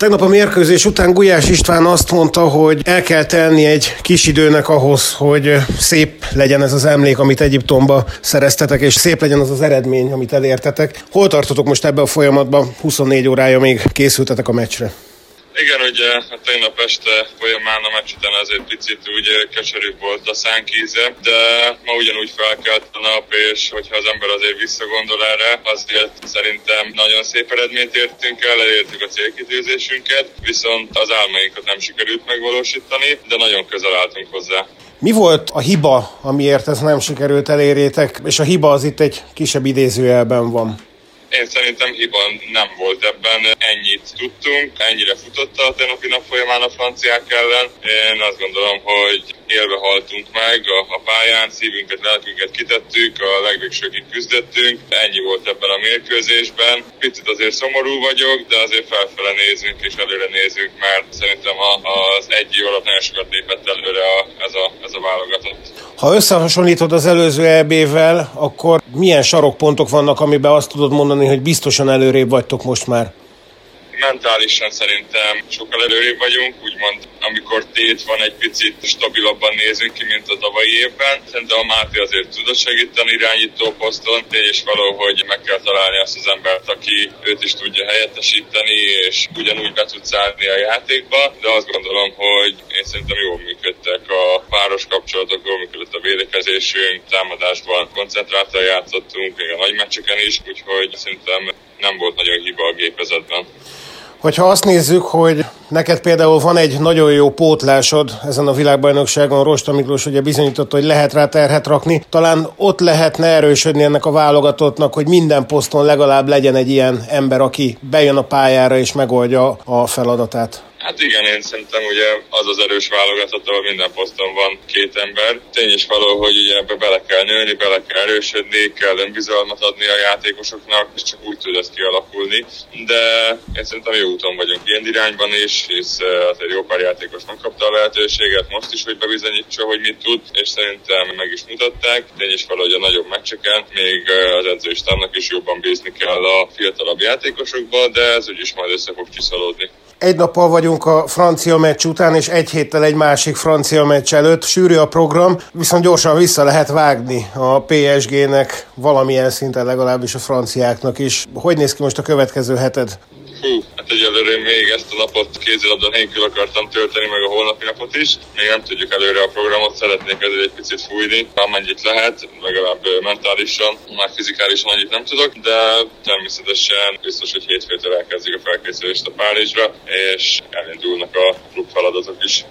Tegnap a mérkőzés után Gulyás István azt mondta, hogy el kell tenni egy kis időnek ahhoz, hogy szép legyen ez az emlék, amit Egyiptomba szereztetek, és szép legyen az az eredmény, amit elértetek. Hol tartotok most ebben a folyamatban? 24 órája még készültetek a meccsre. Igen, ugye hát tegnap este folyamán a meccs után azért picit úgy keserű volt a szánkíze, de ma ugyanúgy felkelt a nap, és hogyha az ember azért visszagondol erre, azért szerintem nagyon szép eredményt értünk el, elértük a célkitűzésünket, viszont az álmainkat nem sikerült megvalósítani, de nagyon közel álltunk hozzá. Mi volt a hiba, amiért ez nem sikerült elérjétek, és a hiba az itt egy kisebb idézőjelben van? Én szerintem hiba nem volt ebben. Tudtunk, ennyire futott a tegnapi nap folyamán a franciák ellen. Én azt gondolom, hogy élve haltunk meg a, a pályán, szívünket, lelkünket kitettük, a legvégsőkig küzdöttünk. Ennyi volt ebben a mérkőzésben. Picit azért szomorú vagyok, de azért felfele nézünk és előre nézünk, mert szerintem az egy év alatt nagyon sokat lépett előre a, ez, a, ez a válogatott. Ha összehasonlítod az előző EB-vel, akkor milyen sarokpontok vannak, amiben azt tudod mondani, hogy biztosan előrébb vagytok most már? Mentálisan szerintem sokkal előrébb vagyunk, úgymond amikor tét van, egy picit stabilabban nézünk ki, mint a tavalyi évben. Szerintem a Máté azért tudott segíteni irányító poszton, tény és való, hogy meg kell találni azt az embert, aki őt is tudja helyettesíteni, és ugyanúgy be tud szállni a játékba, de azt gondolom, hogy én szerintem jól működtek a páros kapcsolatok, jól működött a védekezésünk, támadásban koncentráltan játszottunk, még a nagy meccseken is, úgyhogy szerintem nem volt nagyon hiba a gépezetben. Hogyha azt nézzük, hogy neked például van egy nagyon jó pótlásod ezen a világbajnokságon, Rosta Miklós ugye bizonyította, hogy lehet rá terhet rakni, talán ott lehetne erősödni ennek a válogatottnak, hogy minden poszton legalább legyen egy ilyen ember, aki bejön a pályára és megoldja a feladatát. Hát igen, én szerintem ugye az az erős válogatott, ahol minden poszton van két ember. Tény is való, hogy ugye ebbe bele kell nőni, bele kell erősödni, kell önbizalmat adni a játékosoknak, és csak úgy tud ez kialakulni. De én szerintem jó úton vagyunk ilyen irányban is, hisz azért jó pár játékos nem kapta a lehetőséget most is, hogy bebizonyítsa, hogy mit tud, és szerintem meg is mutatták. Tény is való, hogy a nagyobb meccseken még az edzőistának is jobban bízni kell a fiatalabb játékosokba, de ez úgyis majd össze fog csiszolódni. Egy nappal vagyunk a francia meccs után, és egy héttel egy másik francia meccs előtt. Sűrű a program, viszont gyorsan vissza lehet vágni a PSG-nek, valamilyen szinten legalábbis a franciáknak is. Hogy néz ki most a következő heted? Hú, hát egyelőre még ezt a napot kézilabda nélkül akartam tölteni, meg a holnapi napot is. Még nem tudjuk előre a programot, szeretnék ezért egy picit fújni, amennyit lehet, legalább mentálisan, már fizikálisan annyit nem tudok, de természetesen biztos, hogy hétfőtől elkezdjük a felkészülést a Párizsra, és elindulnak a klub feladatok is.